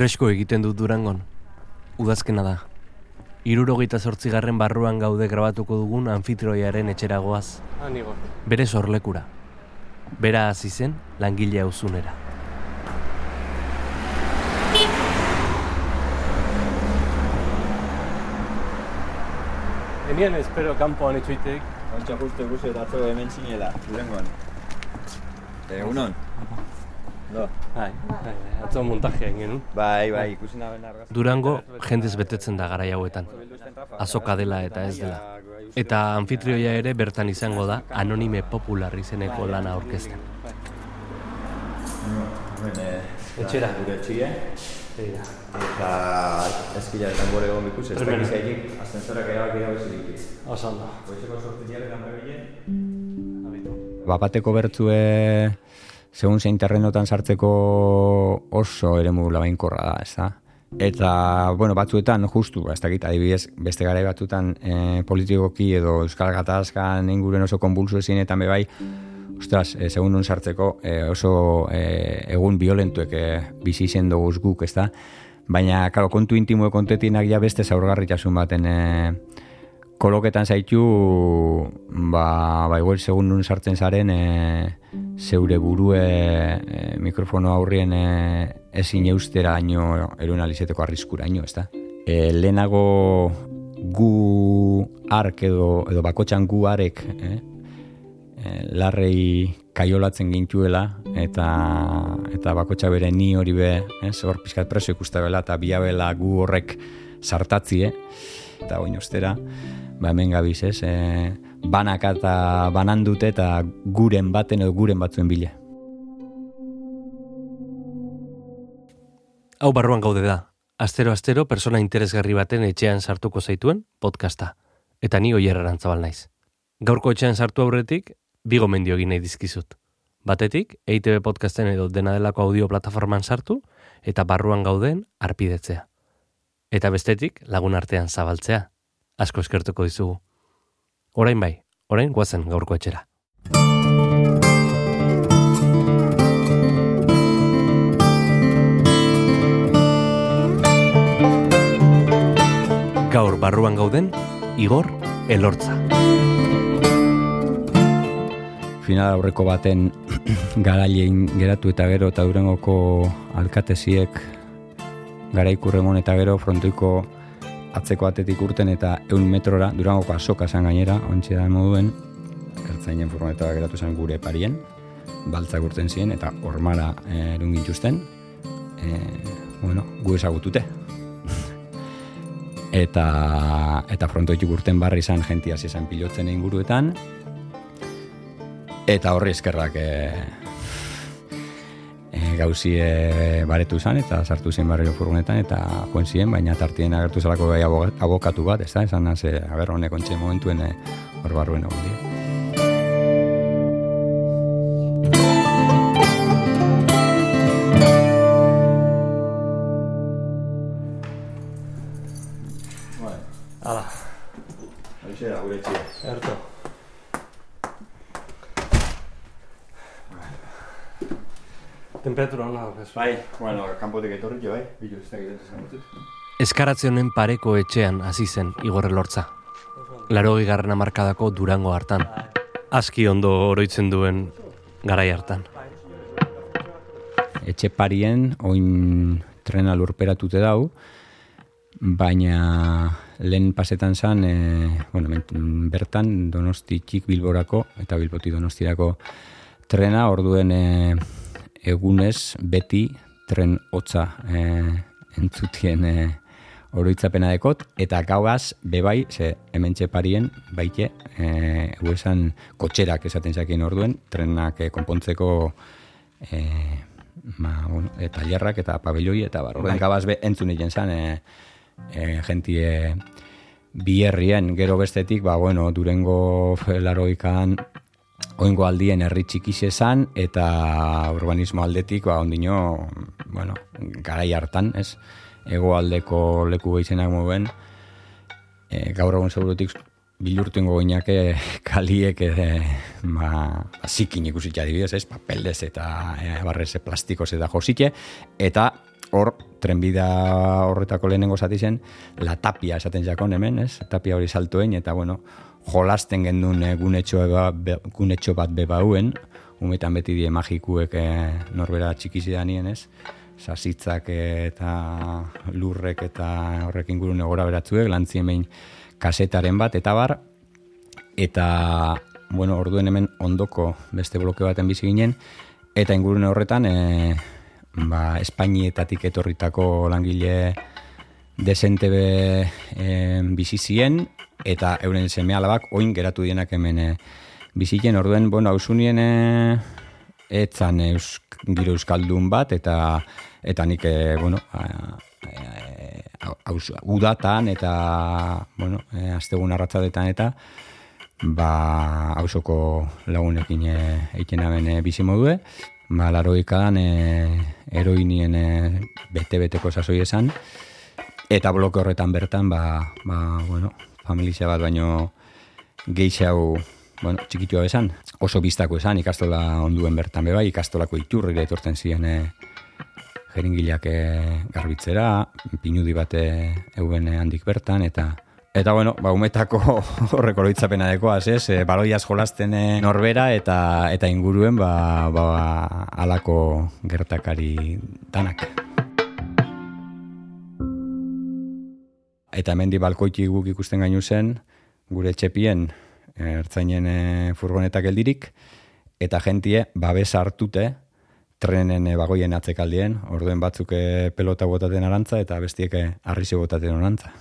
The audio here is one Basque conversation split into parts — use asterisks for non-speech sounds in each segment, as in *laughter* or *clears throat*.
Fresko egiten dut durangon. Udazkena da. Irurogeita zortzigarren barruan gaude grabatuko dugun anfitrioiaren etxeragoaz. Anigo. Bere sorlekura. Bera hasi zen langile auzunera. Enien espero kanpoan itxuitek. Ontsa justu guzu eta atzo hemen zinela, durengoan. Egunon. Do. Bai, bai, atzo montajea genuen. Bai, bai, ikusi naben argazki. Durango jendez betetzen da garai hauetan. Azoka dela eta ez dela. Eta anfitrioia ere bertan izango da anonime popular izeneko lana aurkezten. Eh, Etxera. Gure. Begira. Eta eskila eta gure egon bikus, ez dakiz egin, aztenzorak erabak irabe zirik. Oso ondo. Goizeko sortu diak egan bebile. Bapateko bertzue segun zein terrenotan sartzeko oso eremu labainkorra da, ez da? Eta, bueno, batzuetan, justu, ez dakit, adibidez, beste garai batzuetan e, politikoki edo Euskal Gatazkan inguren oso konbulsu ezinetan bebai, ostras, e, segun nun sartzeko e, oso e, egun violentuek e, bizi izen dugu guk, ez da? Baina, karo, kontu intimo kontetinak ja beste zaurgarritasun baten e, koloketan zaitu, ba, ba igual segun nun sartzen zaren, e, zeure burue e, mikrofono aurrien e, ezin eustera aino eruen alizeteko arriskura aino, ez da? E, lehenago gu ark edo, edo bakotxan gu arek eh? e, larrei kaiolatzen gintuela eta eta bakotxa bere ni hori be, ez, hor pizkat preso ikustabela eta biabela gu horrek sartatzie eta oin ostera ba hemen gabiz, ez, e, banaka eta banan dute eta guren baten edo guren batzuen bila. Hau barruan gaude da. Astero astero persona interesgarri baten etxean sartuko zaituen podcasta. Eta ni oier arantzabal naiz. Gaurko etxean sartu aurretik, bi gomendio egin nahi dizkizut. Batetik, EITB podcasten edo dena delako audio plataforman sartu, eta barruan gauden arpidetzea. Eta bestetik, lagun artean zabaltzea. Asko eskertuko dizugu. Orain bai, orain guazen gaurko etxera. Gaur barruan gauden, Igor Elortza. Final aurreko baten *clears throat* garailein geratu eta gero eta durengoko alkateziek garaikurremon eta gero frontoiko atzeko atetik urten eta eun metrora durangoko asoka zan gainera, ontsi da moduen, ertzainen furgoneta geratu zen gure parien, baltzak urten ziren eta ormara eh, erun gintuzten, e, bueno, gu ezagutute. *laughs* eta eta frontoitik urten barri izan jentia izan pilotzen inguruetan, eta horri eskerrak e, e, gauzi e, baretu zen eta sartu zen barriro furgonetan eta joen ziren, baina tartien agertu zelako aboga- abokatu bat, ez da, esan naze, a ber, honek ontxe momentuen e, hor barruen egon dira. Bai, bueno, kanpotik etorri jo, bai? Bilu, ez da egiten zen dut. Eskarazionen pareko etxean hasi zen Igor Elortza. Laro garren amarkadako durango hartan. Aski ondo oroitzen duen garai hartan. Etxe parien, oin trena lurperatute dau, baina lehen pasetan zan, e, bueno, bertan donostitik bilborako eta bilboti donostirako trena, orduen e, egunez beti tren hotza e, entzutien e, oroitzapena dekot, eta gaugaz bebai, ze hemen parien baite, e, esan kotxerak esaten zakien orduen, trenak e, konpontzeko e, ma, bueno, e, tailerrak eta pabelloi eta bar. Orduan gabaz be entzun egin zan, e, e, gentie bierrien, gero bestetik, ba, bueno, durengo laroikan oingo aldien herri txikixe zan, eta urbanismo aldetik, ba, ondino, bueno, garai hartan, ez? Egoaldeko leku gehizenak moben, e, gaur egun segurutik bilurtu ingo goinake kaliek e, ba, ba, zikin ikusitza adibidez, ez? Papeldez eta e, barrez plastikoz eta josite, eta hor, trenbida horretako lehenengo zati zen, la tapia esaten jakon hemen, ez? Tapia hori saltoen, eta bueno, jolasten gendun e, gunetxo, gunetxo bat bebauen, umetan beti die magikuek e, norbera txikizidan nien, ez? Sasitzak eta lurrek eta horrekin gurune gora beratzuek, lantzien behin kasetaren bat, eta bar, eta, bueno, orduen hemen ondoko beste bloke baten bizi ginen, eta ingurune horretan, e, ba, Espainietatik etorritako langile desente e, bizizien, eta euren seme alabak oin geratu dienak hemen e, bizien, orduen, bueno, hausunien e, etzan eusk, giro euskaldun bat, eta eta nik, e, bueno, a, e, aus, udatan eta, bueno, e, astegun arratzadetan eta, ba, hausoko lagunekin e, eiken aben e, bizi modue, ba, laroikadan e, eroinien e, bete-beteko sasoi esan, eta bloke horretan bertan, ba, ba, bueno, familia bat baino hau bueno, txikitua esan, oso biztako esan, ikastola onduen bertan beba, ikastolako iturri etortzen ziren e, jeringileak e, garbitzera, pinudi bate euben handik bertan, eta Eta bueno, ba, umetako *laughs* horreko loitzapena dekoaz, ez? E, baloiaz jolasten norbera eta eta inguruen ba, ba, alako gertakari danak. Eta hemendi balkoiti guk ikusten gainu zen, gure txepien ertzainen e, furgonetak geldirik, eta jentie babes hartute trenen e, bagoien atzekaldien, orduen batzuk e, pelota botaten arantza eta bestiek arrisi botaten arantza.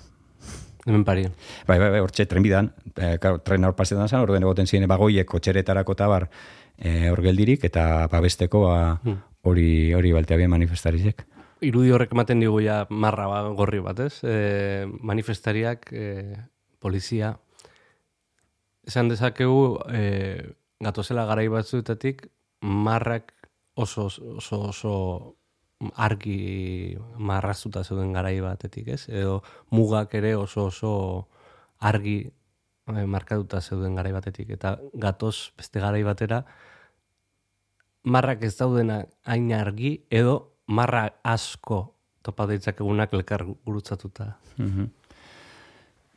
Hemen pari. Bai, bai, bai, hortxe trenbidan, e, tren hor pasetan zen, orduen egoten ziren bagoiek kotxeretarako tabar e, hor geldirik, eta babesteko ba, hori hori baltea bien manifestarizek. Irudi horrek ematen digu ja marra ba, gorri bat, ez? E, manifestariak, e, polizia, esan dezakegu, e, gatozela garai batzuetatik, marrak oso, oso, oso argi marrazuta zeuden garai batetik, ez? Edo mugak ere oso oso argi e, markatuta zeuden garai batetik. Eta gatoz beste garai batera, marrak ez daudena hain argi, edo marra asko topa egunak elkar gurutzatuta. Mm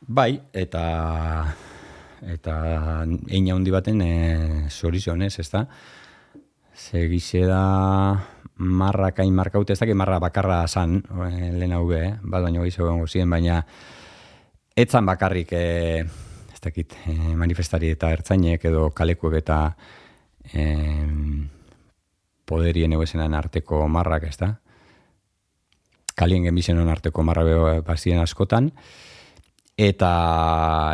Bai, eta eta ein handi baten e, sorizionez, ez da? Segize da marra kain markaute, ez da marra bakarra san, e, lehen hau eh? bat baino gizu gongo ziren, baina etzan bakarrik e, ez dakit, e, manifestari eta ertzainek edo kalekuek eta e, poderien eguesenan arteko marrak, ez da? kalien genbizenon arteko marra bazien askotan, eta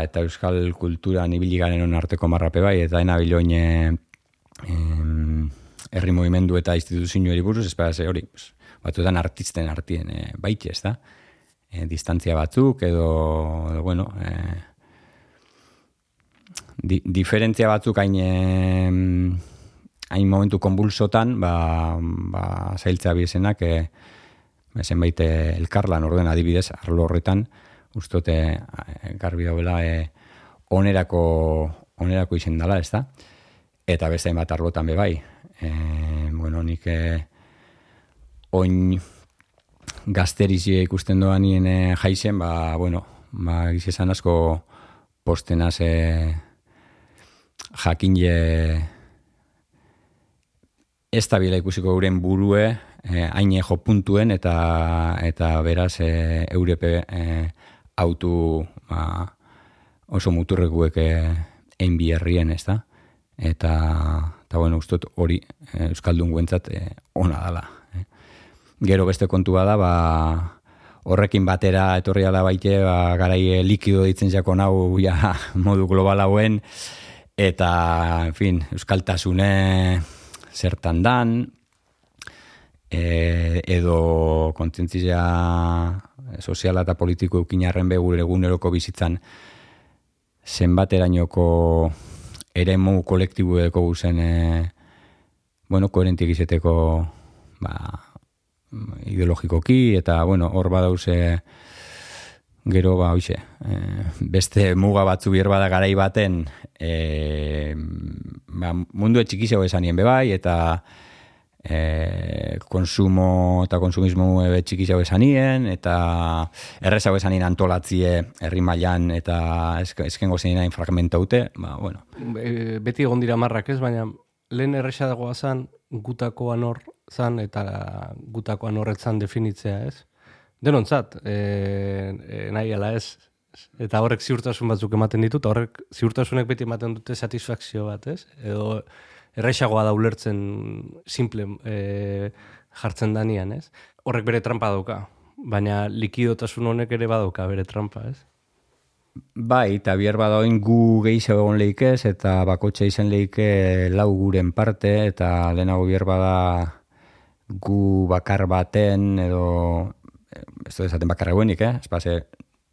eta euskal kultura ibili garen arteko marrape bai, eta ena biloin herri movimendu eta instituzio buruz, ez hori, pues, artisten artien e, baitxe, ez da? E, distantzia batzuk, edo, edo bueno, e, di, diferentzia batzuk hain, hain momentu konbulsotan, ba, ba, zailtzea biesenak, e, zenbait elkarlan orden adibidez arlo horretan ustote eh, garbi dagoela e, onerako onerako izen dela, ez da? Eta beste bat arlotan be bai. E, bueno, nik e, oin gazterizie ikusten doan nien e, jaizen, ba, bueno, ba, gizizan asko postenaz e, jakin ez da bila ikusiko guren burue, eh, haine jo puntuen eta eta beraz eh, eurepe eh, autu ba, oso muturrekuek eh, ein biherrien, ez da? Eta, eta bueno, ustot hori eh, Euskaldun guentzat eh, ona dala. Eh. Gero beste kontua da, ba, horrekin batera etorri ala baite, ba, garai likido ditzen jako nau *laughs* ja, modu global hauen, eta, en fin, Euskaltasune zertan dan, e, edo kontzentzia soziala eta politiko eukinarren begure eguneroko bizitzan zenbat erainoko eremu kolektibueko guzen e, bueno, koherentik izeteko ba, ideologikoki eta bueno, hor badauze gero ba hoize e, beste muga batzu bier bada garai baten e, ba, mundu etxikizio esanien bebai eta e, konsumo eta konsumismo ebe txiki jau esanien, eta errezau esanien antolatzie herri mailan eta eskengo zein fragmentaute, ba, bueno. Be- beti egon dira marrak ez, baina lehen erresa dagoa zan, gutako anor zan, eta gutako anorretzan definitzea ez. Denontzat, e, e, nahi ala ez, eta horrek ziurtasun batzuk ematen ditut, horrek ziurtasunek beti ematen dute satisfakzio bat, ez? Edo erresagoa da ulertzen simple e, jartzen danian, ez? Horrek bere trampa dauka, baina likidotasun honek ere badauka bere trampa, ez? Bai, eta bihar badaoin gu gehiago egon leikez, eta bakotxa izan leike lau guren parte, eta lehenago bihar bada gu bakar baten, edo, ez dut esaten bakar eguenik, eh? Espase,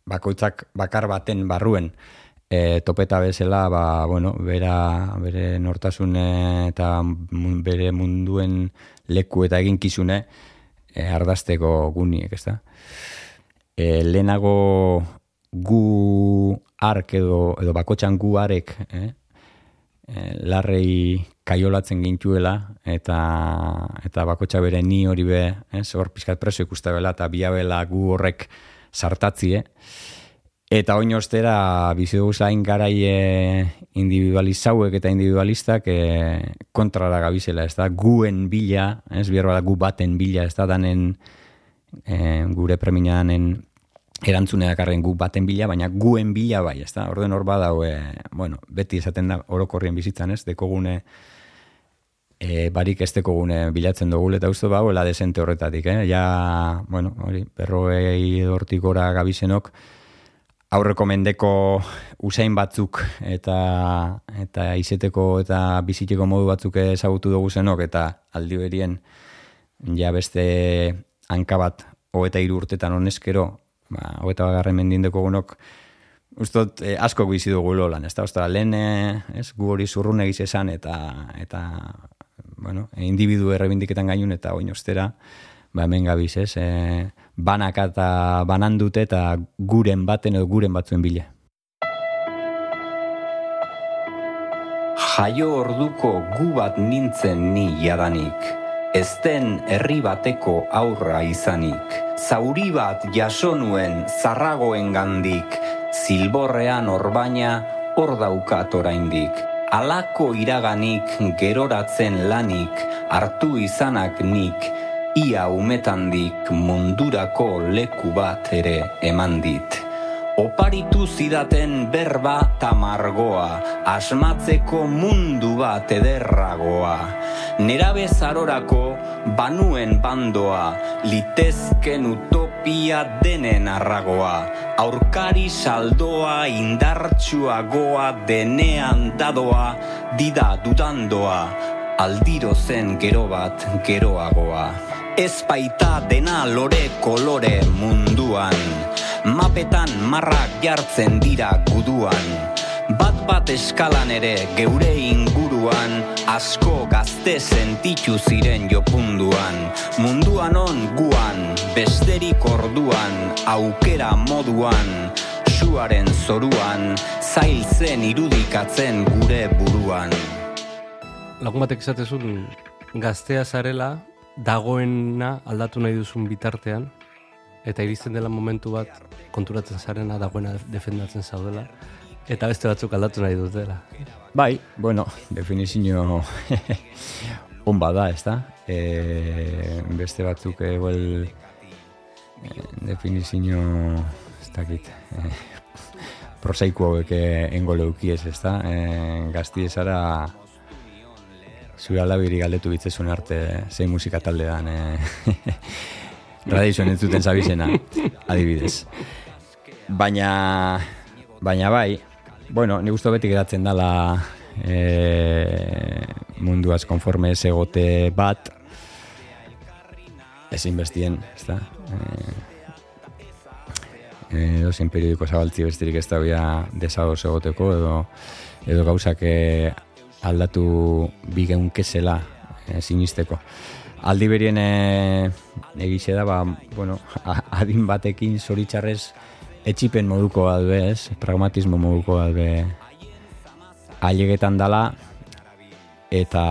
bakoitzak bakar baten barruen e, topeta bezala, ba, bueno, bera, bere nortasune eta bere munduen leku eta eginkizune e, ardazteko guniek, ez da? E, lehenago gu ark edo, edo bakotxan gu arek, eh? E, larrei kaiolatzen gintuela, eta, eta bakotxa bere ni hori be, ez, hor pizkat preso ikustabela, eta biabela gu horrek sartatzie. Eta oin ostera, bizi dugu zain garai individualizauek eta individualistak e, kontrara gabizela, ez da, guen bila, ez, bihar bada gu baten bila, ez da, danen e, gure preminanen erantzune dakarren gu baten bila, baina guen bila bai, ez da, orden hor badau, e, bueno, beti esaten da orokorrien bizitzan, ez, dekogune e, barik ez dekogune bilatzen dugu, eta uste bauela desente horretatik, eh? ja, bueno, hori, berroei hortik gora gabizenok, aurreko mendeko usain batzuk eta eta izeteko eta biziteko modu batzuk ezagutu dugu zenok eta aldi berien ja beste hanka bat hogeta hiru urtetan honezkero, ba, hogeta bagarren mendindeko gunok, Ustot, eh, asko bizi dugu lolan, ez da, Osta, lehen, eh, ez, gu hori zurrun egiz esan, eta, eta, bueno, individu errebindiketan gainun, eta oin ostera, ba, hemen gabiz, ez, eh, banaka eta banandute, eta guren baten edo guren batzuen bile. Jaio orduko gu bat nintzen ni jadanik, ezten herri bateko aurra izanik. Zauri bat jaso nuen zarragoen gandik, zilborrean orbaina hor daukat oraindik. Alako iraganik geroratzen lanik, hartu izanak nik, ia umetandik mundurako leku bat ere eman dit. Oparitu zidaten berba tamargoa, asmatzeko mundu bat ederragoa. Nera bezarorako banuen bandoa, litezken utopia denen arragoa. Aurkari saldoa, indartsuagoa, denean dadoa, dida dudandoa, aldiro zen gero bat geroagoa. Ez baita dena lore kolore munduan, mapetan marrak jartzen dira guduan. Bat eskalan ere geure inguruan, asko gazte sentitu ziren jopunduan. Munduan on guan, besterik orduan, aukera moduan, suaren zoruan, zail zen irudikatzen gure buruan. lagun batek esatezun gaztea zarela dagoena aldatu nahi duzun bitartean eta iristen dela momentu bat konturatzen zarena dagoena defendatzen zaudela eta beste batzuk aldatu nahi dutela. Bai, bueno, definizio *laughs* on bada, ez da? E, beste batzuk eguel e, definizio ez dakit e, prosaiko hauek engo leukiez, ez da? E, gazti ezara zure alabiri galdetu bitzezun arte zein musika taldean *laughs* e, radizioan entzuten zabizena, adibidez. Baina, baina bai, bueno, ni gustu beti geratzen dala e, munduaz konforme ez egote bat ezin bestien, ez da? E, edo zein periodiko zabaltzi bestirik ez da bia desados egoteko edo, edo gauzak e, aldatu bigeun kesela e, sinisteko. Aldi berien e, egize da, ba, bueno, *laughs* adin batekin zoritxarrez etxipen moduko bat be, ez? Pragmatismo moduko bat be ailegetan dala eta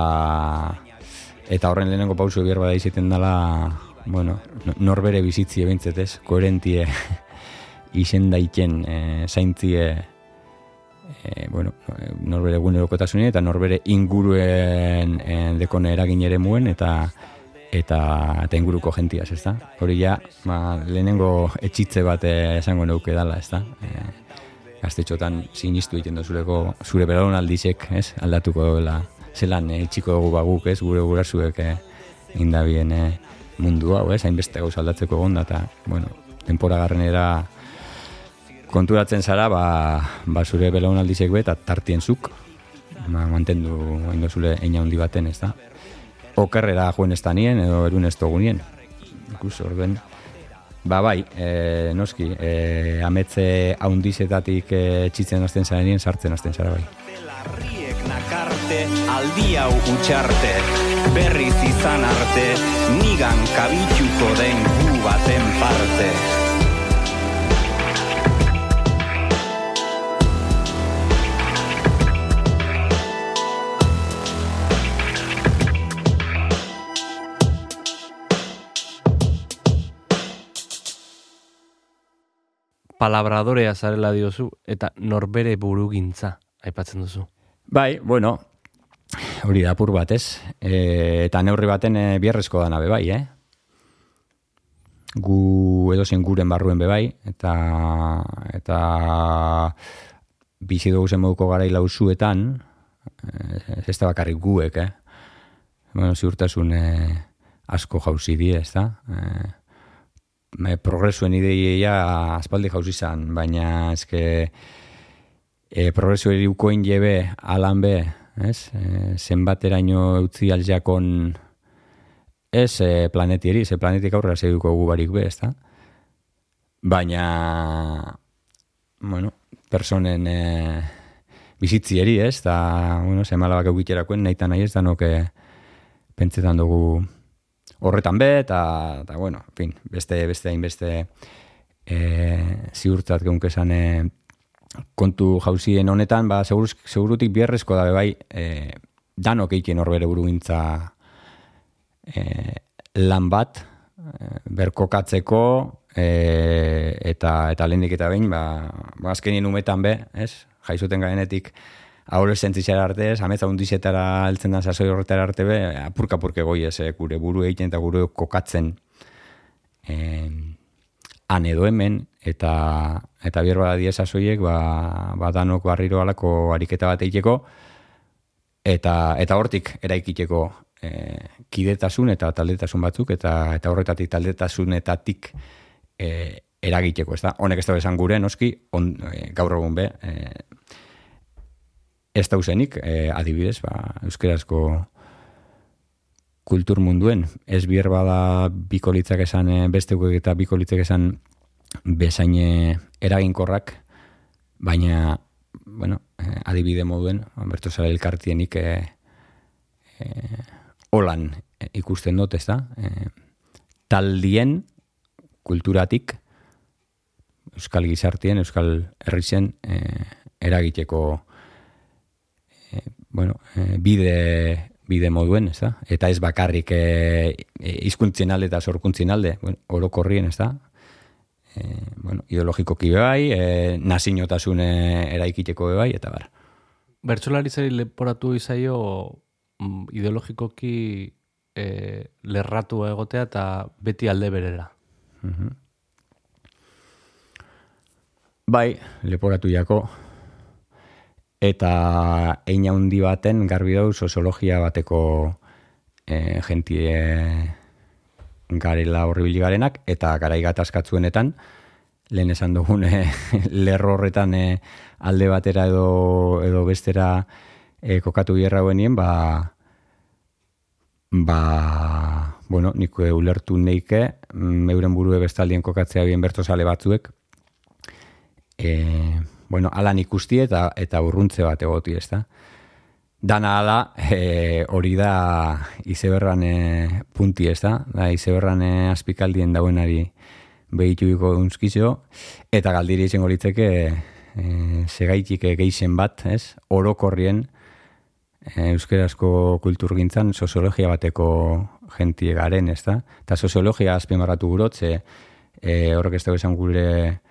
Eta horren lehenengo pausu bier bada izaten dela, bueno, no- norbere bizitzi ebintzet ez, koherentie *laughs* izen daiken e, zaintzie e, bueno, norbere egunerokotasunean eta norbere inguruen e, dekone eragin ere muen eta eta eta inguruko jentiaz, ez da? Hori ja, ba, lehenengo etxitze bat esango neuke dala, ez da? E, gaztetxotan sinistu egiten dozuleko zure belaunaldizek, ez? Aldatuko dela zelan eh, itxiko dugu baguk, ez? Gure gurasuek eh, indabien eh, mundu hau, ez? Hainbeste gauz aldatzeko gonda, eta, bueno, tempora garrenera konturatzen zara, ba, ba zure belaunaldizek be, eta tartien zuk, ba, mantendu hain zule eina handi baten, ez da? Okerrera joen ez danien, edo erun ez dugunien. Ikus, orduen, Ba bai, e, noski, e, ametze haundizetatik e, txitzen hasten zarenien sartzen hasten zara bai. Larriek nakarte, aldi hau utxarte, berriz izan arte, nigan kabituko den gu baten parte. Palabradorea zarela diozu, eta norbere burugintza, aipatzen duzu. Bai, bueno, hori da apur bat, ez? E, eta neurri baten e, biarrezko dana be bai, eh? Gu edozein guren barruen be bai, eta, eta bizi dugu zen moduko garai lauzuetan, e, ez da bakarrik guek, eh? Bueno, ziurtasun e, asko jauzi die, ez da? E, progresuen ideia aspaldi jauzi izan, baina eske e, progresio eriukoin jebe alan be, ez? E, zenbateraino utzi aljakon ez e, planetieri, ze planetik aurrera zeduko gu barik be, ez da? Baina, bueno, personen e, bizitzieri, ez? Da, bueno, zemalabak eukiterakoen nahi eta nahi ez da noke pentsetan dugu horretan be, eta, eta bueno, en fin, beste, beste, hainbeste e, ziurtzat geunke esan e, kontu jauzien honetan, ba, seguruz, segurutik bierrezko da bai, e, danok eiken horbere burugintza e, lan bat, e, berkokatzeko, e, eta, eta lehenik eta behin, ba, ba azkenien umetan be, ez? Jaizuten garenetik, adolescentziara arte, ametza hundizetara altzen da sasoi horretara arte be, apurka-apurke goi ez, eh, gure buru egiten eta gure kokatzen eh, han edo hemen, eta, eta bier bada die sasoiek, ba, ba danok barriro alako ariketa bat egiteko, eta, eta hortik eraikiteko eh, kidetasun eta taldetasun batzuk, eta, eta horretatik taldetasunetatik eh, eragiteko, ez da? Honek ez da esan gure, noski, on, eh, gaur egun be, eh, ez dauzenik, e, adibidez, ba, euskerazko kultur munduen, ez bier bada bikolitzak esan, e, besteuko eta bikolitzak esan bezaine eraginkorrak, baina, bueno, adibide moduen, Alberto Sala elkartienik e, e, holan ikusten dut, ez da? E, taldien kulturatik, euskal gizartien, euskal herrizen e, eragiteko bueno, e, bide, bide moduen, ez da? Eta ez bakarrik e, izkuntzien alde eta sorkuntzien alde, bueno, orokorrien, ez da? E, bueno, ideologikoki bai, e, nazinotasune eraikiteko bai, eta bar. Bertsolaritzari leporatu izaio mm, ideologikoki e, lerratu egotea eta beti alde berera. Bai, leporatu jako, eta ein handi baten garbi dau soziologia bateko e, jentie garela horribili garenak, eta garai gatazkatzuenetan, lehen esan dugun e, *laughs* lerro horretan e, alde batera edo, edo bestera e, kokatu bierra guenien, ba, ba, bueno, nik ulertu neike, mm, euren burue bestaldien kokatzea bien bertozale batzuek, e, bueno, alan ikusti eta eta urruntze bat egoti, ez da? Dana ala, e, hori da izeberran e, punti, ez da? Da izeberran e, azpikaldien dauenari behituiko dunskizio, eta galdiri izango litzeke e, segaitik geixen bat, ez? Orokorrien e, euskerazko kulturgintzan soziologia bateko jentie garen, ez da? Eta soziologia azpimarratu gurotze, e, horrek ez esan gure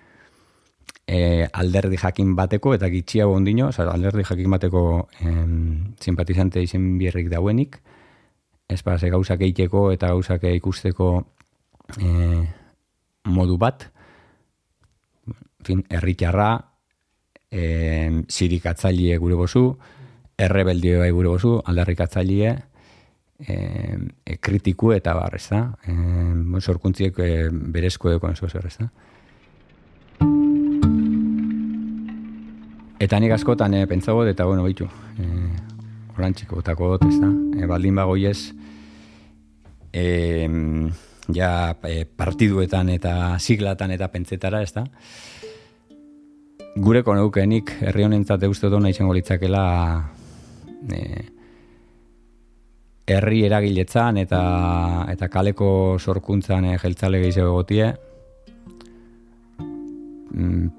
e, alderdi jakin bateko, eta gitxiago ondino, oza, alderdi jakin bateko em, simpatizante izen bierrik dauenik, ez ba, ze gauzak eiteko eta gauzak ikusteko e, modu bat, fin, erritxarra, e, zirikatzailie gure bozu, errebeldio bai gure bozu, aldarrikatzailie, e, e, kritiku eta bar, ez da? E, sorkuntziek e, berezko eko ez da? Eta nik askotan e, pentsago eta bueno, bitu, e, orantxiko otako dut, ez da? E, baldin bagoi ez, e, ja e, partiduetan eta siglatan eta pentsetara, ez da? gure koneukenik herri honentzat uste dut izango litzakela e, herri eragiletzan eta eta kaleko sorkuntzan e, jeltzale gehiago egotie mm,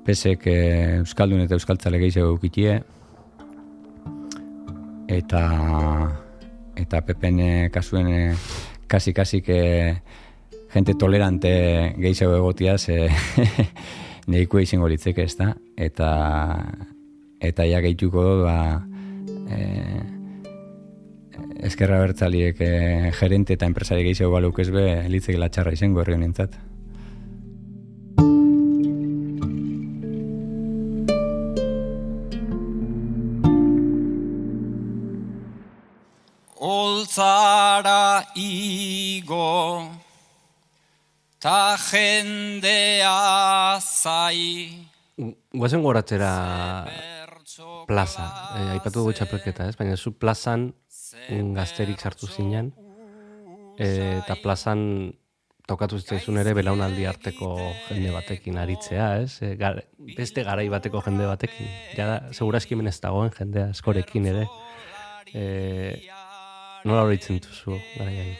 pesek e, euskaldun eta euskaltzale gehiago eukitie eta eta pepen e, kasuen e, kasi kasi que gente tolerante gehiago egotia ze *laughs* nahiko izango litzeke ez da, eta eta ja gehituko do, ba, e, eskerra bertzaliek e, gerente eta enpresari gehiago baluk ez be, litzeke latxarra izango herri honintzat. Igo ta jendea zai. Guazen goratzera plaza, eh, aipatu dugu txapelketa, ez? Baina zu plazan gazterik sartu zinen, eh, eta plazan tokatu zitzaizun ere belaunaldi arteko jende batekin aritzea, ez? E, beste garai bateko jende batekin. Ja segurazki hemen ez dagoen jendea eskorekin ere. E, nola horitzen duzu, garai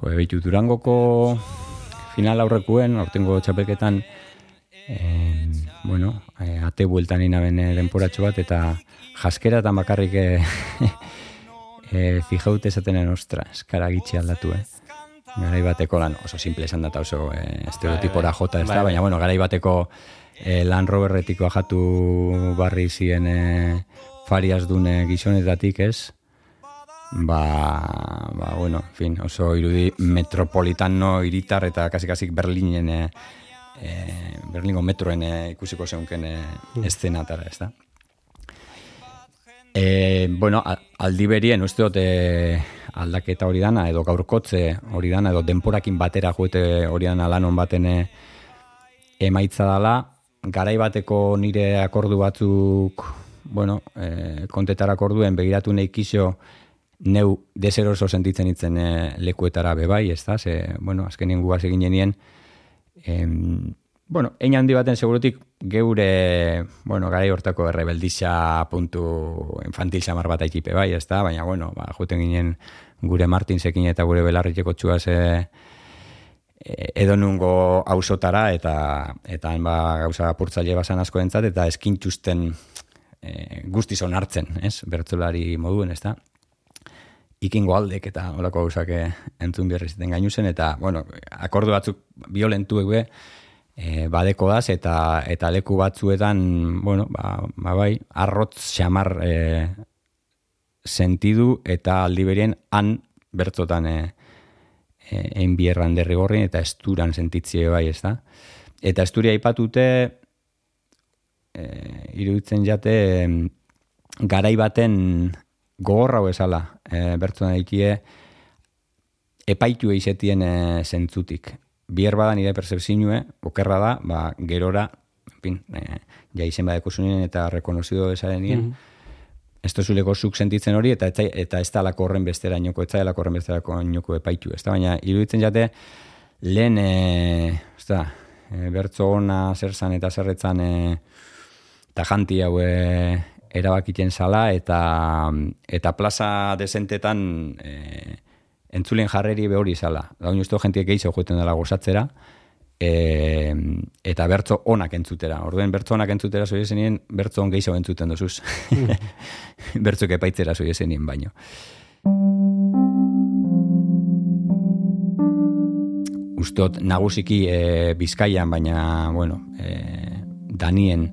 Jo, ebitu durangoko final aurrekuen, ortengo txapelketan, eh, bueno, eh, ate bueltan inaben eh, denporatxo bat, eta jaskera eta bakarrik eh, *laughs* eh, fijaute esatenen ostra, eskara gitxi aldatu, eh? Garai bateko lan, oso simple esan data oso eh, estereotipora jota ez da, baina bueno, garai bateko eh, lan roberretiko ajatu barri ziren eh, fariaz dune gizonetatik ez, ba, ba bueno, fin, oso irudi metropolitano iritar eta kasi kasi Berlinen e, Berlingo metroen e, ikusiko zeunken e, mm. eszenatara, ez da? E, bueno, aldi berien, uste dut, e, aldaketa hori dana, edo gaurkotze hori dana, edo denporakin batera joete hori dana lanon baten emaitza dala, garai bateko nire akordu batzuk, bueno, e, kontetara akorduen begiratu nahi kisio, neu deseroso sentitzen itzen e, lekuetara bebai, ez da, ze, bueno, azkenien guaz egin genien, em, bueno, ein handi baten segurutik geure, bueno, gara hortako errebeldiza puntu infantil samar bat aikipe bai, ez da, baina, bueno, ba, juten ginen gure Martinsekin eta gure belarriteko txuaz e, edo nungo hausotara eta eta ba, gauza apurtzaile basan asko entzat, eta eskintuzten e, guztiz onartzen, ez, bertzulari moduen, ez da ikingo aldek eta olako gauzak eh, entzun berri ziten gainu zen, eta, bueno, akordu batzuk violentu ege, e, badeko daz, eta, eta leku batzuetan, bueno, ba, ba bai, arrotz xamar e, sentidu eta aldi berien han bertzotan e, e, ein bierran derrigorrin eta esturan sentitzie bai, ez da? Eta esturia aipatute e, iruditzen jate garai baten gogorra esala e, bertzen daikie epaitu eizetien e, zentzutik. Bier bada nire percepzioe, okerra da, ba, gerora, pin, e, ja izen badeko eta rekonozido esaren nien, mm -hmm. Ez zuleko zuk sentitzen hori, eta eta, eta ez da lako horren bestera inoko, ez da lako horren bestera inoko epaitu. Ez da, baina, iruditzen jate, lehen, e, ez da, e, bertzo ona, zer zan eta zerretzan, e, eta janti hau e, erabakiten zala eta eta plaza desentetan e, entzulen jarreri behori zala. Da uste jentiek gehiago joeten dela gozatzera e, eta bertzo onak entzutera. Orduen bertzo onak entzutera zoi esenien, bertzo on gehiago entzuten dozuz. *laughs* bertzo kepaitzera zoi esenien baino. Ustot nagusiki e, Bizkaian, baina, bueno, e, Danien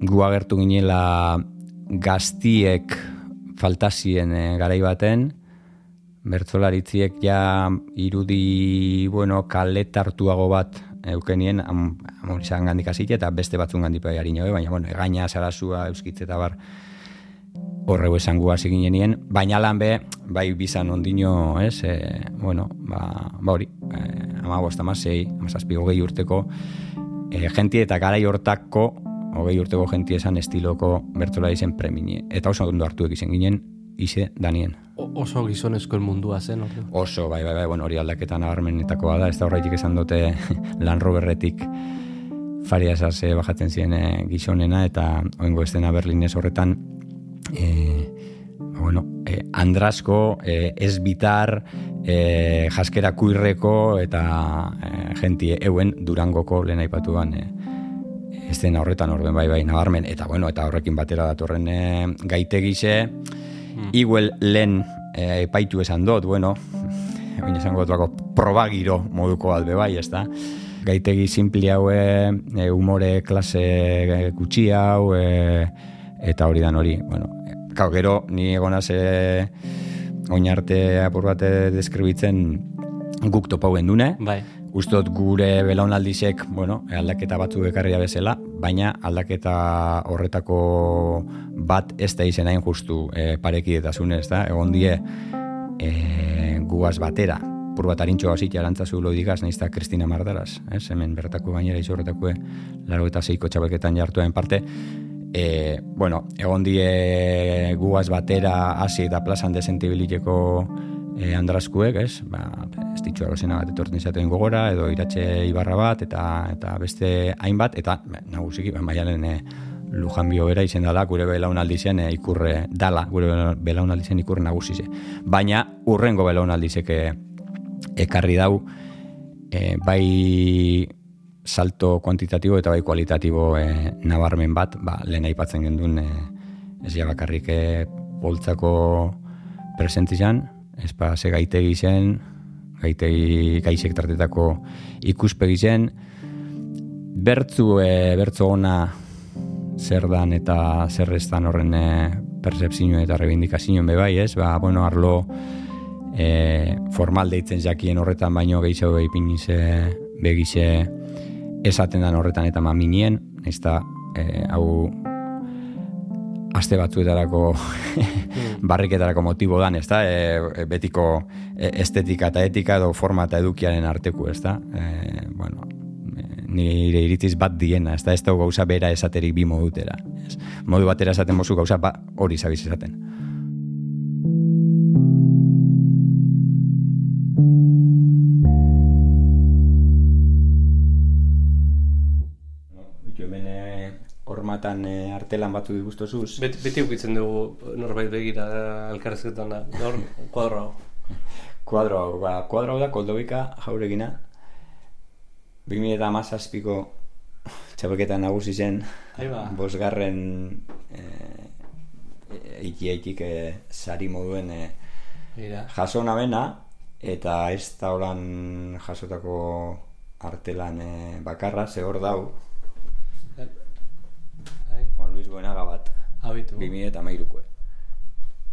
gu agertu ginela gaztiek faltazien e, garai baten, bertzolaritziek ja irudi, bueno, kaletartuago bat eukenien, am, amorizan gandik azite, eta beste batzun gandik bai harino, baina, bueno, egaina, zarazua, euskitze eta bar, horrego esan gu hasi ginenien, baina lan be, bai bizan ondino, ez, e, bueno, ba, ba hori, e, ama bost, ama zei, ama zazpi, hogei urteko, e, genti eta garai hortako, hogei urteko genti esan estiloko bertola izen premini. Eta oso ondo hartu egiten ginen, ize danien. O, oso gizonezkoen mundua zen, hori. Oso, bai, bai, bai, bueno, hori aldaketan agarmenetakoa da, ez da horretik esan dute *laughs* lan roberretik faria esase bajatzen ziren e, gizonena, eta oengo estena Berlinez horretan, e, bueno, e, Andrasko, e, ez bitar, e, jaskera kuirreko eta e, genti euen durangoko lehen aipatuan e, ez dena horretan orden bai bai nabarmen eta bueno eta horrekin batera datorren e, gaite gise mm. iguel lehen e, epaitu esan dut bueno *laughs* baina esango dut probagiro moduko albe bai ez da gaitegi simpli hau e, umore klase gutxi hau e, eta hori dan hori bueno, Kau, gero, ni egonaz e, oin arte apur bat deskribitzen guk topau dune. Bai. Ustot gure belaunaldizek, bueno, aldaketa batzu ekarria bezala, baina aldaketa horretako bat ez da izen hain justu e, pareki eta da? Egon die e, guaz batera, pur bat harintxo gazit jarantzazu loidigaz, nahiz da Kristina Mardaraz, ez? Hemen bertako gainera izorretako laro eta zeiko txabeketan jartuen parte, e, bueno, egon die guaz batera hasi eta plazan desentibiliteko e, andrazkuek, ez? Ba, ez ditxu bat etorten izaten gogora, edo iratxe ibarra bat, eta eta beste hainbat, eta ba, nagusiki, ba, maialen e, lujan bera izen dala, gure belaunaldi zen e, ikurre dala, gure belaunaldi zen ikurre nagusize. Baina, urrengo belaunaldizek e, ekarri dau, e, bai salto kuantitatibo eta bai kualitatibo e, nabarmen bat, ba, lehen aipatzen gendun e, ez ja bakarrik e, poltzako presentizan, ez pa ze gaitegi zen, gaitegi gaizek tartetako ikuspegi zen, bertzu, e, bertzu ona zer dan eta zer ez horren e, percepzio eta rebindikazio be bai, ez? Ba, bueno, arlo e, formal deitzen jakien horretan baino gehiago ipinize begize esaten dan horretan eta maminien, ez da, e, hau aste batzuetarako mm. barriketarako motibo dan, ez da, e, betiko e, estetika eta etika edo forma eta edukiaren arteku, ez da, e, bueno, e, nire iritziz bat diena, ez da, ez da gauza bera esaterik bi modutera. Ez? Modu batera esaten mozu gauza ba, hori zabiz esaten. Hormatan e, artelan batu digustozuz. Bet, beti ukitzen dugu norbait begira elkarrezketan da, nor, kuadro hau. *laughs* kuadro hau, ba, kuadro hau da koldobika jauregina. 2000 eta mazazpiko *laughs* txapeketan nagusi zen, bosgarren e, eiki eitik e, sari moduen e, jaso nabena, eta ez da horan jasotako artelan e, bakarra, ze hor dau, Juan Luis Buenaga bat. Habitu. 2000 eta mairukoe.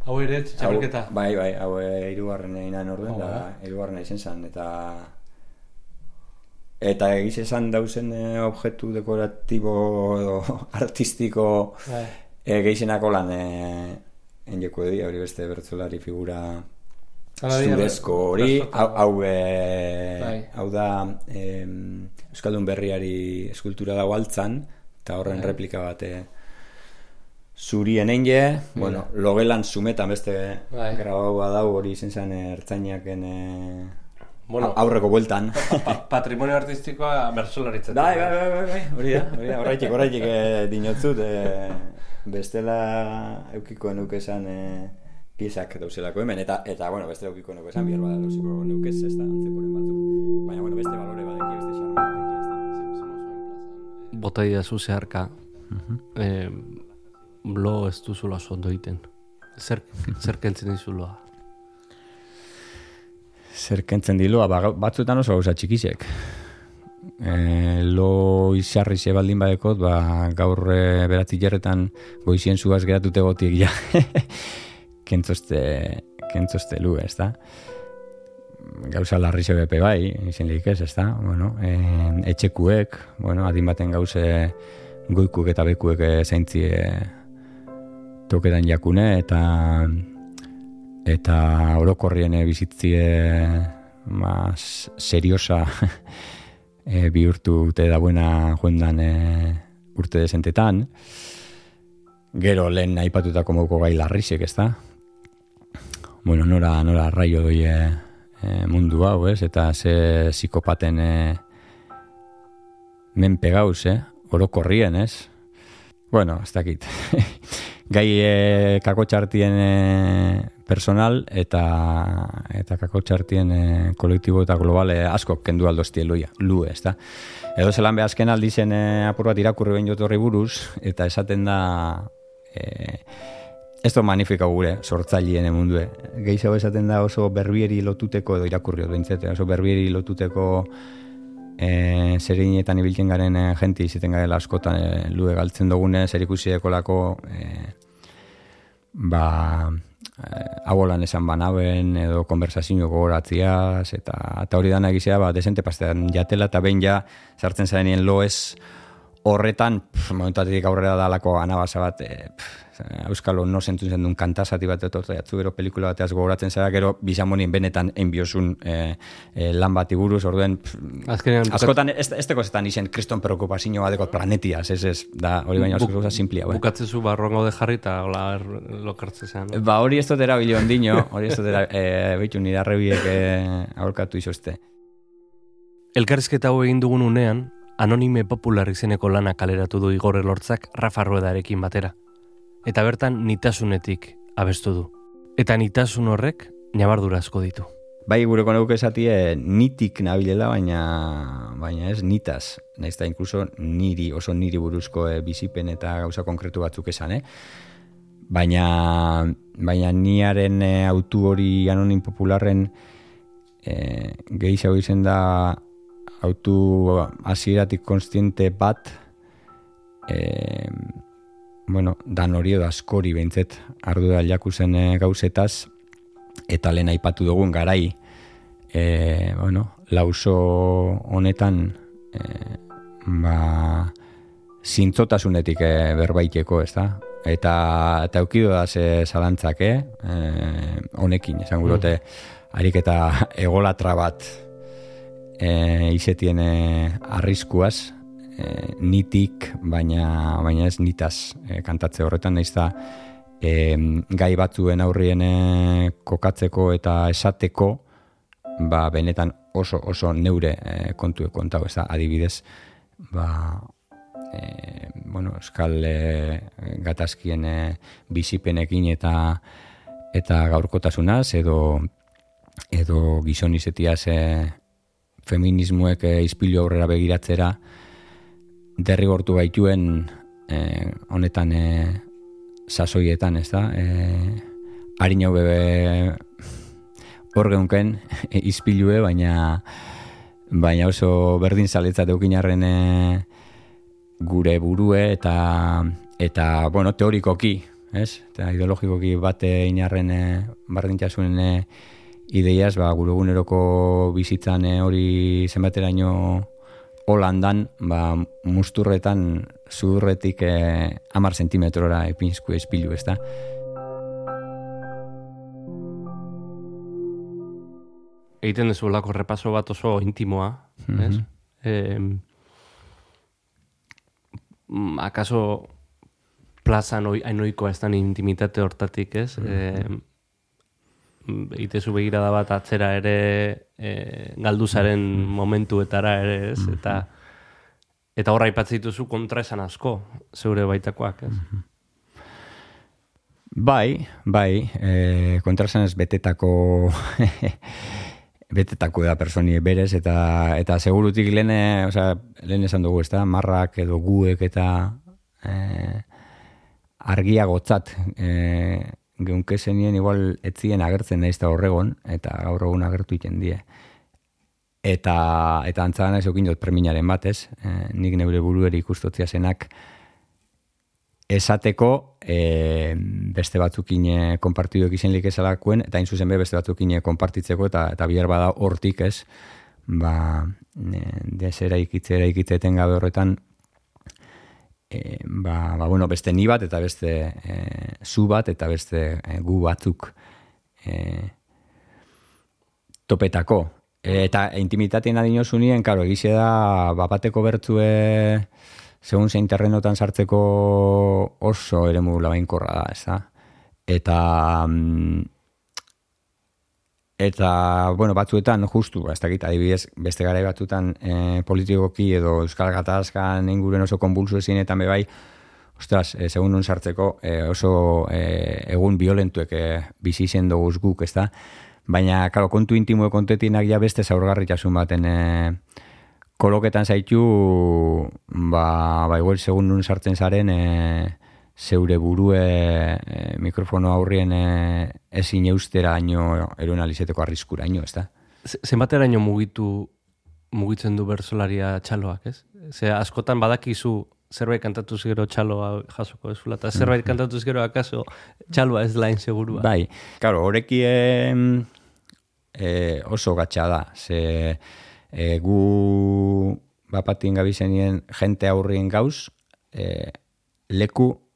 Hau ere, txapelketa? Bai, bai, hau irugarren egin orduen, da, irugarren egin zan, eta... Eta egiz esan dauzen eh, objektu dekoratibo edo *laughs* artistiko bai. eh, gehizenako lan eh, enjeko edo, hori beste bertzolari figura zurezko hori, hau, hau, bai. hau da eh, Euskaldun berriari eskultura dago altzan, eta horren bai. replika bat eh, zurien einge, bueno, logelan sumetan beste bai. grabaua dau hori izen zen ertzainaken e, bueno, aurreko bueltan. patrimonio artistikoa bersolaritzen. Bai, bai, bai, bai, bai, hori da, hori da, horreitik, horreitik e, dinotzut, e, bestela eukiko enuke esan e, piezak dauzelako hemen, eta, eta bueno, beste daukiko nuke esan, bihar bada dauziko nukez, ez da, antzekoren batzuk. Baina, bueno, beste balore badeki, beste xarma badeki, ez da. Bota idazu zeharka, eh, lo ez duzula oso ondo egiten. Zer, zer kentzen dizuloa? Zer kentzen diloa, ba, batzuetan oso gauza txikizek. E, lo izarri ze baldin badekot, ba, gaur e, beratzi jarretan goizien zuaz geratute gotik, ja. *laughs* kentzozte, kentzozte lu, ez da? Gauza larri bepe bai, izen lehik ez, ez da? Bueno, e, etxekuek, bueno, adin baten gauze goikuk eta bekuek e, zaintzie toketan jakune, eta eta orokorrien e, bizitzie mas seriosa *laughs* e, bihurtu te da buena joendan e, urte desentetan. Gero lehen aipatutako moduko gai larrisek, ez da? Bueno, nora, nora raio doi e, mundu hau, ez? Eta ze psikopaten e, menpe gauz, eh? Orokorrien, ez? Bueno, ez dakit. *laughs* gai e, kakotxartien e, personal eta eta kakotxartien e, kolektibo eta globale asko kendu aldoztie luia, lu, ez da. Edo zelan be azken aldizen e, apur bat irakurri behin jotorri buruz, eta esaten da e, ez da magnifika gure sortzaileen mundue. Gehiago esaten da oso berbieri lotuteko, edo irakurri hori oso berbieri lotuteko e, zerinetan ibiltzen garen e, jenti izaten garela askotan e, lue galtzen dugune, zer ikusi ekolako e, ba, eh, esan banaben edo konversazio gogoratziaz eta, eta hori dana egizea ba, desente pastean jatela eta behin ja sartzen zarenien loez horretan, momentatik aurrera dalako anabasa bat, e, Euskalo no zentu zen duen kantasati bat eto jatzu gero pelikula bateaz gogoratzen zara, gero bizamonien benetan enbiosun e, e, lan bat iguruz, orduen Azkenean, askotan ez, ez teko zetan izen kriston preokupazio bat dekot planetiaz, ez ez, da hori baina oso gauza simplia. Eh? Bukatzezu barrongo de jarri eta hola er, lokartze zean. Ba hori ez dut erabili ondino, hori ez dut erabili, *laughs* e, nire arrebiek e, aholkatu izozte. Elkarrizketa hau egin dugun unean, anonime popular izeneko lana kaleratu du Igor Elortzak Rafa Ruedarekin batera. Eta bertan nitasunetik abestu du. Eta nitasun horrek nabardura asko ditu. Bai, gure koneuk esatie nitik nabilela, baina, baina ez nitaz. Naiz da, inkluso niri, oso niri buruzko e, bizipen eta gauza konkretu batzuk esan, eh? Baina, baina niaren e, autu hori anonim popularren e, gehiago izen da autu hasieratik konstiente bat e, bueno, dan hori edo askori behintzet ardu da jakuzen e, gauzetaz eta lehen aipatu dugun garai e, bueno, lauso honetan e, ba zintzotasunetik e, berbaiteko, ez da? Eta, eta eukido da ze zalantzak, eh? honekin, esan gurote, mm. harik eta egolatra bat e, izetien e, arriskuaz, e, nitik, baina, baina ez nitaz e, kantatze horretan, nahiz da e, gai batzuen aurrien e, kokatzeko eta esateko, ba, benetan oso oso neure e, kontu kontau, ez da, adibidez, ba, e, bueno, euskal e, gatazkien e, bizipenekin eta eta gaurkotasunaz edo edo gizonizetiaz e, feminismoek e, izpilu aurrera begiratzera derrigortu baituen e, honetan e, sasoietan, ez da? E, Harin hau bebe hor geunken e, izpilue, baina baina oso berdin zaletzat eukinarren e, gure burue eta eta, bueno, teorikoki, ez? Eta ideologikoki bate inarren e, bardintxasunen e, ideiaz, ba, gure eguneroko bizitzan e, hori zenbateraino holandan, ba, musturretan zudurretik e, amar sentimetrora epinsku espilu, ez da? Eiten dezu lako repaso bat oso intimoa, mm -hmm. ez? E, akaso plazan ainoikoa ez da intimitate hortatik, ez? Mm -hmm itezu begirada bat atzera ere e, galduzaren mm-hmm. momentuetara ere, ez? Eta eta horra aipatzen dituzu kontra esan asko, zeure baitakoak, ez? Bai, bai, e, kontrasan ez betetako *laughs* betetako da personi berez, eta eta segurutik lehen, o sea, lehen esan dugu, ez da, marrak edo guek eta e, argiagotzat e, geunke zenien igual etzien agertzen naiz da horregon, eta gaur egun agertu iten die. Eta, eta antzadan ez okin dut preminaren batez, e, nik neure burueri ikustotzia zenak, esateko e, beste batzukin e, konpartiduek izen lik esalakuen, eta hain zuzen be beste batzukin e, konpartitzeko, eta, eta bihar bada hortik ez, ba, e, desera ikitze, ikitze gabe horretan, e, ba, ba, bueno, beste ni bat, eta beste e, zu bat, eta beste e, gu batzuk e, topetako. E, eta intimitatien adinozunien, karo, egize da, bapateko bertzue, segun zein terrenotan sartzeko oso eremu labainkorra da, ez da? Eta, mm, eta, bueno, batzuetan, justu, ez dakit, adibidez, beste gara batzuetan e, politikoki edo Euskal Gatazkan inguren oso konbulsu ezin, eta bai, ostras, e, segun nun sartzeko e, oso e, egun violentuek e, bizi izen guk, ez da? Baina, karo, kontu intimo kontetinak ja beste zaurgarritasun baten e, koloketan zaitu, ba, ba igual, segun nun sartzen zaren, e, zeure burue e, mikrofono aurrien e, ezin eustera aino, eroen alizeteko arriskura aino, ez da? Zenbatera aino mugitu, mugitzen du berzolaria txaloak, ez? Ze askotan badakizu zerbait kantatuz gero txaloa jasoko ez eta zerbait mm-hmm. kantatuz gero akaso txaloa ez lain segurua. Bai, claro, horreki e, oso gatsa da, ze e, gu bapatien gabizenien jente aurrien gauz, e, leku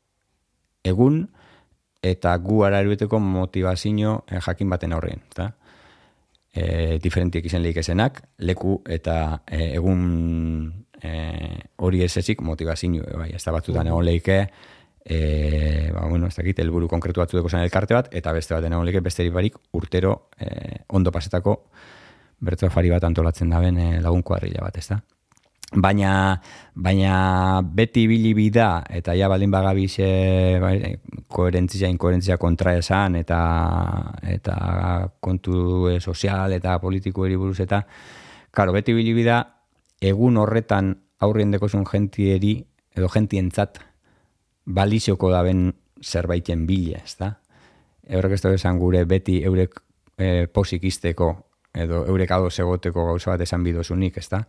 egun eta gu ararueteko motivazio e, jakin baten aurrien. Eta? E, diferentiek izen lehik esenak, leku eta e, egun e, hori ez ezik motivazio. E, bai, ez da batzutan egon lehike, e, ba, bueno, ez dakit, elburu konkretu batzu zen elkarte bat, eta beste baten egon lehike beste barik urtero e, ondo pasetako bertso afari bat antolatzen da ben e, lagunko harrila bat, ez da? Baina, baina beti bili bida, eta ja baldin bagabiz bai, koherentzia, inkoherentzia kontra esan, eta, eta kontu e, sozial eta politiko buruz eta, karo, beti bili bida, egun horretan aurrien dekozun jentieri, edo jentientzat, balizioko da ben zerbaiten bile, ez da? Eurek ez esan gure beti eurek e, posik izteko edo eurek ado segoteko gauza bat esan bidozunik, ezta?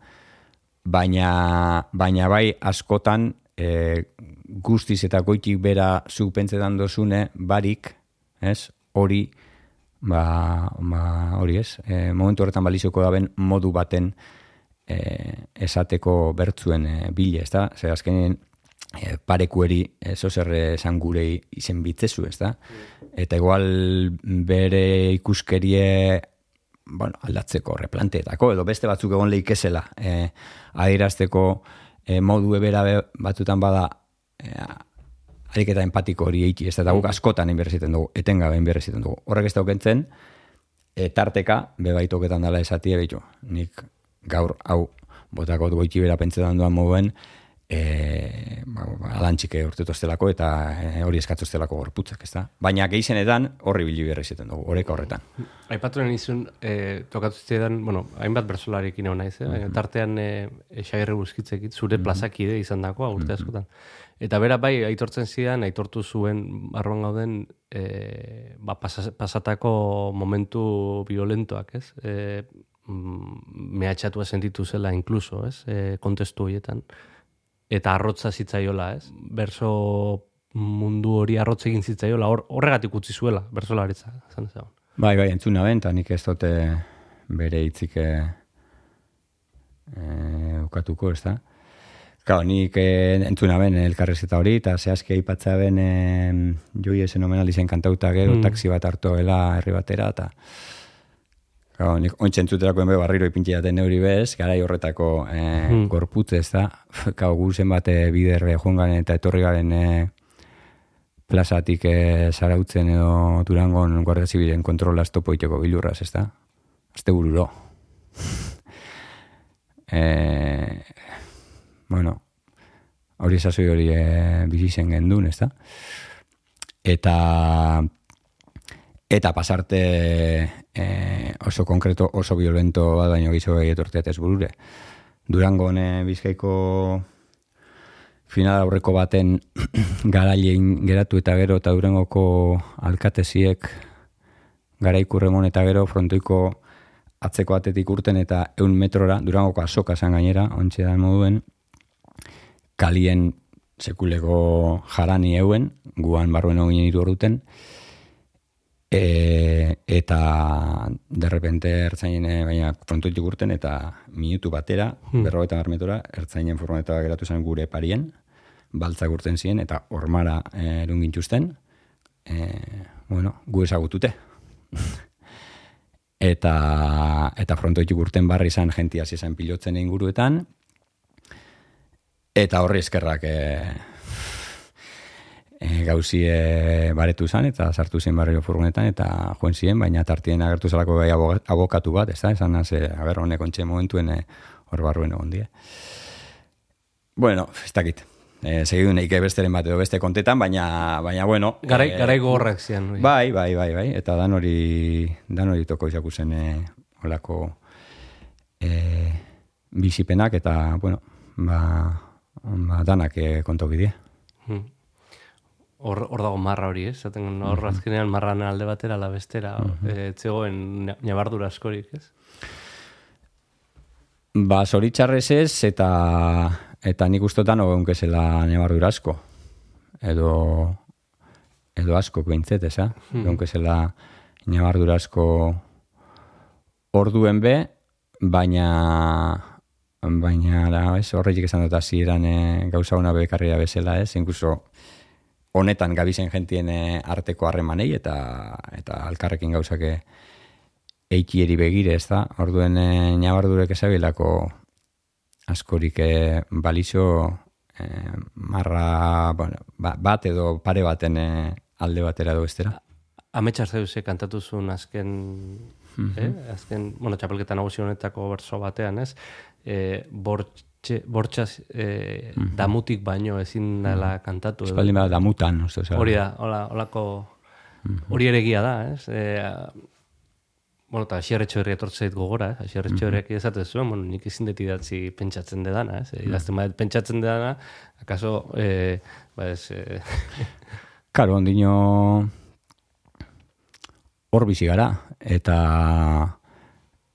Baina, baina bai askotan e, guztiz eta goitik bera zuk pentsetan dozune barik, ez? Hori, ba, ba hori ez, e, momentu horretan balizuko daben modu baten e, esateko bertzuen e, bile, ezta? Zer azkenien e, parekueri eso zer esan gure izen bitzezu, ezta? Eta igual bere ikuskerie bueno, aldatzeko replanteetako edo beste batzuk egon leikezela eh adierazteko e, modu ebera batzutan bada e, ariketa empatiko hori eiti, ez da guk askotan inberresiten dugu, etengabe inberresiten dugu. Horrek ez daukentzen, e, tarteka, bebaitoketan dela esatia behitu. Nik gaur, hau, botako goiti bera pentsetan duan mouen, e, ba, ba, alantxike urtetoztelako eta e, hori eskatzoztelako gorputzak, ez da? Baina gehizenetan horri bili berri zeten dugu, horreka horretan. Aipaturen izun, e, tokatu zidan, bueno, hainbat bersolarekin egon naiz, eh? Mm tartean e, esagirre buskitzekit, zure mm plazakide izan dagoa urte askotan. Eta bera bai, aitortzen zidan, aitortu zuen arroan gauden e, ba, pasatako momentu violentoak, ez? E, mehatxatua sentitu zela inkluso, ez? E, kontestu horietan eta arrotza zitzaiola, ez? Berso mundu hori arrotza egin zitzaiola, hor, horregatik utzi zuela, berso laritza, zan Bai, bai, entzuna benta, nik ez dute bere hitzik e, ukatuko, ez da? Kau, nik e, entzuna ben elkarrezeta hori, eta zehazki aipatza ben e, joi esen omenalizen kantauta gero, mm. taksi bat hartoela herri batera, eta Gau, nik ontsen zuterako enbe barriro ipintxe jaten neuri bez, gara horretako eh, hmm. gorputze ez da. Gau, *laughs* guzen bate biderre joan eta etorri garen eh, plazatik eh, zarautzen edo durangon guardia zibilen kontrola estopo iteko bilurraz ez da. Azte bururo. *laughs* eh, bueno, hori esazoi hori eh, bizizen gendun ez da. eta eta pasarte e, oso konkreto, oso violento bat baino gizo etorteat ez burure. Durango hone bizkaiko final aurreko baten *clears throat* garailein geratu eta gero eta durangoko alkateziek garaikurremon eta gero frontoiko atzeko atetik urten eta eun metrora, durangoko asoka zan gainera, ontsi da moduen, kalien sekuleko jarani euen, guan barruen ogin iru orduten, e, eta derrepente ertzainen, eh, baina frontoitik urten, eta minutu batera, hmm. berrogetan armetora, ertzainen furgoneta geratu zen gure parien, baltzak urten ziren, eta ormara e, erungintuzten, e, bueno, gu ezagutute. *laughs* eta eta frontoitik urten barri izan jentia izan pilotzen inguruetan eta horri eskerrak e, e, gauzi e, baretu zan eta sartu zen barrio furgonetan eta joen ziren, baina tartien agertu zelako gai abokatu bat, ez da, esan naze, aber honek ontxe momentuen e, hor barruen egon die. Bueno, ez dakit, eh, segidu neike besteren bat edo beste kontetan, baina, baina bueno. Garai, eh, garai gogorrak zian. Bai, bai, bai, bai, eta dan hori, dan hori toko izaku zen eh, olako eh, bizipenak, eta, bueno, ba, ba danak eh, konto bidea. Hmm. Hor, hor dago marra hori, ez? Zaten hor mm -hmm. azkenean marran alde batera, la bestera, mm -hmm. e, txegoen nabardura askorik, ez? Ba, zoritxarrez ez, eta eta nik ustotan ogeun kezela nebardura asko. Edo, edo asko behintzet, eza? Hmm. Egon kezela nebardura asko orduen be, baina baina da, ez, horretik esan dut hasieran e, gauza hona bekarria bezala, ez, inkluso honetan gabizen jentien eh, arteko harremanei eta eta alkarrekin gauzake eikieri begire, ez da? Orduen e, nabardurek ezabilako askorik e, balizo e, marra bueno, ba, bat edo pare baten e, alde batera edo estera. Ametsa zeuse kantatu zuen azken, mm -hmm. eh? azken, bueno, txapelketan nagusi honetako berso batean, ez? E, bortxe, bortxaz e, mm -hmm. damutik baino ezin dela kantatu. Espaldin bada damutan, uste, Hori da, hola, holako, hori ere da, ez? E, Bueno, eta asierretxo herri etortzeit gogora, eh? asierretxo herriak mm -hmm. zuen, bueno, nik ezin deti datzi pentsatzen dedana, eh? Mm -hmm. pentsatzen dedana, akaso, eh, ba ez... Eh... *laughs* Karo, ondino hor bizi gara, eta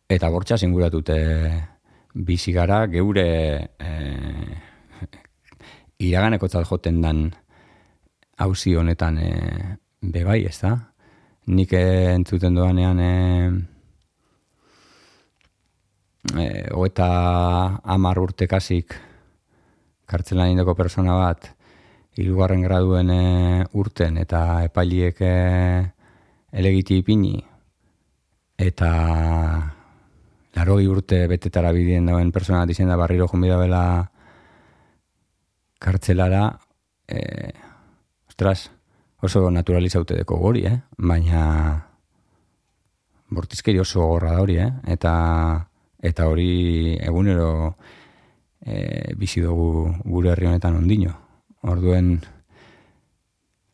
eta bortxa zinguratute bizi gara, geure eh, iraganeko joten dan hauzi honetan eh, bebai, ez da? nik entzuten doanean e, e, oeta amar urte kasik kartzelan indoko persona bat irugarren graduen e, urten eta epailiek e, elegiti ipini eta laroi urte betetara bidien dauen persona bat izan da barriro jumbida bela kartzelara e, ostras, oso naturalizaute deko gori, eh? baina bortizkeri oso gorra da hori, eh? eta, eta hori egunero e, bizi dugu gure herri honetan ondino. Orduen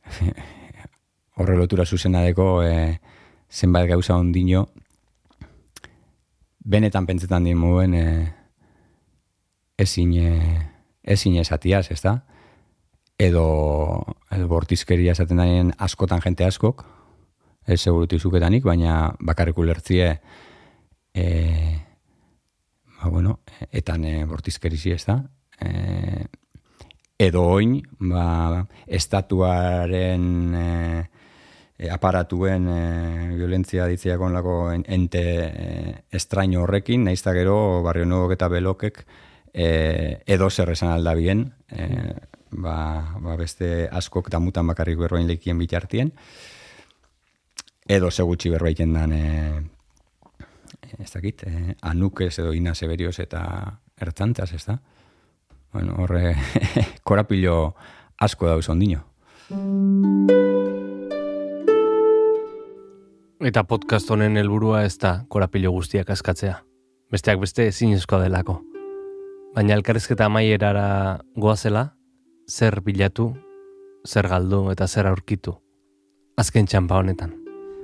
*laughs* horre lotura zuzena deko e, zenbait gauza ondino benetan pentsetan dien muen e, ezin, e, ezin esatiaz, ez da? edo, edo bortizkeria esaten daien askotan jente askok, ez segurutu izuketanik, baina bakarrik ulertzie e, ba, bueno, etan e, bortizkerizi ez da. E, edo oin, ba, estatuaren e, aparatuen e, violentzia ditziak onlako ente e, estraino horrekin, nahiz gero barrio nuok eta belokek e, edo zer esan aldabien, e, ba, ba beste askok damutan bakarrik berroin lekien bitartien, edo segutxi berbaiten dan, e, ez dakit, e, anukez edo ina seberioz eta ertzantzaz, ez da? Bueno, horre, *laughs* korapilo asko dauz ondino. Eta podcast honen helburua ez da korapilo guztiak askatzea. Besteak beste zinezkoa delako. Baina elkarrezketa amaierara goazela, zer bilatu, zer galdu eta zer aurkitu azken txampa honetan.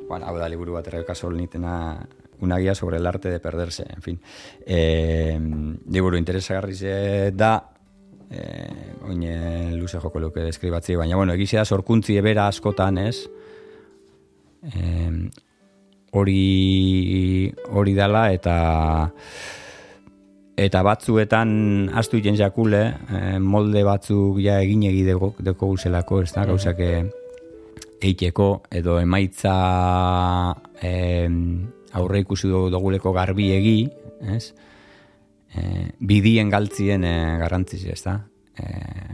Bueno, hau da liburu bat erreka nitena una guía sobre el arte de perderse, en fin. E, liburu interesagarri ze da, e, oine luze joko luke deskribatzi, baina, bueno, egizia sorkuntzi ebera askotan, ez? E, hori hori dala eta eta batzuetan astu iten jakule, molde batzuk ja egin egi deko, guzelako, ez da, gauzak eiteko edo emaitza eh, aurre ikusi duguleko garbi egi, ez? E, bidien galtzien e, garrantziz, ez da? E,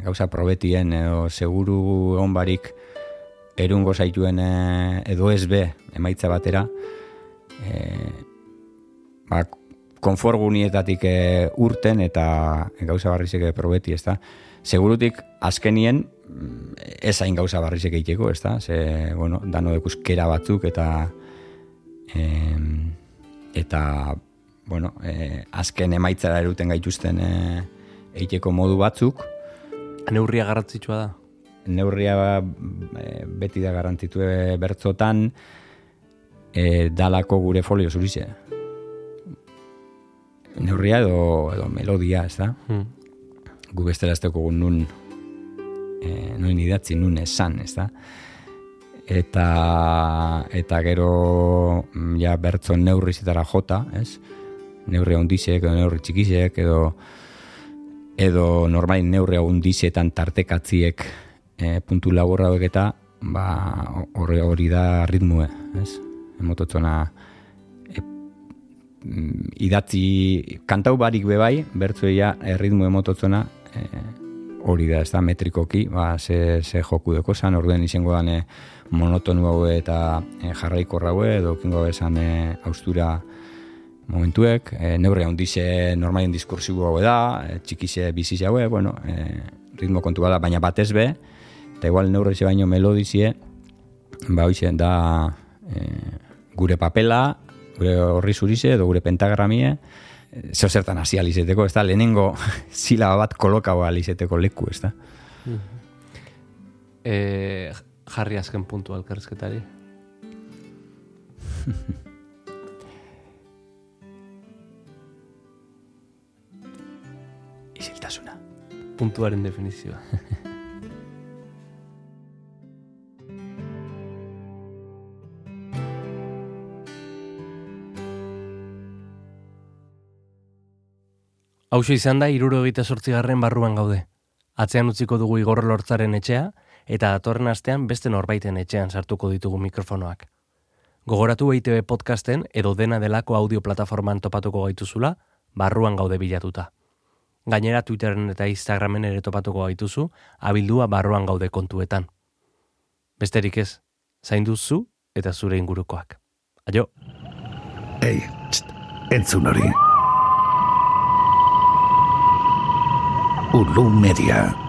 gauza probetien edo seguru onbarik erungo zaituen e, edo ez be emaitza batera e, ba, konforgunietatik e, urten eta gauza barrizek probeti, ez da? Segurutik azkenien ez hain gauza barrizek egiteko, ez da? Ze, bueno, dano dekuz kera batzuk eta e, eta bueno, e, azken emaitzara eruten gaituzten e, eiteko modu batzuk. Neurria garrantzitsua da? Neurria e, beti da garrantzitu bertzotan e, dalako gure folio zurize. Neurria edo, edo melodia, ez da? Hmm. Gu bestera ez nun e, nun idatzi nun esan, ez da? eta eta gero mm, ja bertzo neurrizitara jota, ez? Neurri handizek edo neurri txikizek edo edo normal neurri handizetan tartekatziek e, puntu laburra eta ba hori hori da ritmoe, ez? Emototzona e, mm, idatzi kantau barik bebai, bertzoia erritmo emototzona e, hori da, ez da, metrikoki, ba, ze, ze joku deko zan, orduen izango dane monotonu hau eta e, jarraiko haue edo kingo esan e, austura momentuek, e, neurri handize normalien diskursibu hau da, e, txikize biziz haue, bueno, e, ritmo kontu bada, baina batez be, eta igual neurri ze baino melodizie, ba hoize da e, gure papela, gure horri zurize edo gure pentagramie, zeo zertan hasi alizeteko, ez da, lehenengo *laughs* zilaba bat kolokau alizeteko leku, ez da. Mm -hmm. eh, jarri azken puntu alkarrezketari? *laughs* Isiltasuna. Puntuaren definizioa. *laughs* Hau izan da, iruro egite sortzigarren barruan gaude. Atzean utziko dugu igor lortzaren etxea, eta datorren astean beste norbaiten etxean sartuko ditugu mikrofonoak. Gogoratu EITB podcasten edo dena delako audio plataforman topatuko gaituzula, barruan gaude bilatuta. Gainera Twitteren eta Instagramen ere topatuko gaituzu, abildua barruan gaude kontuetan. Besterik ez, zainduzu eta zure ingurukoak. Aio! Ei, txt, entzun hori. Ulu Media.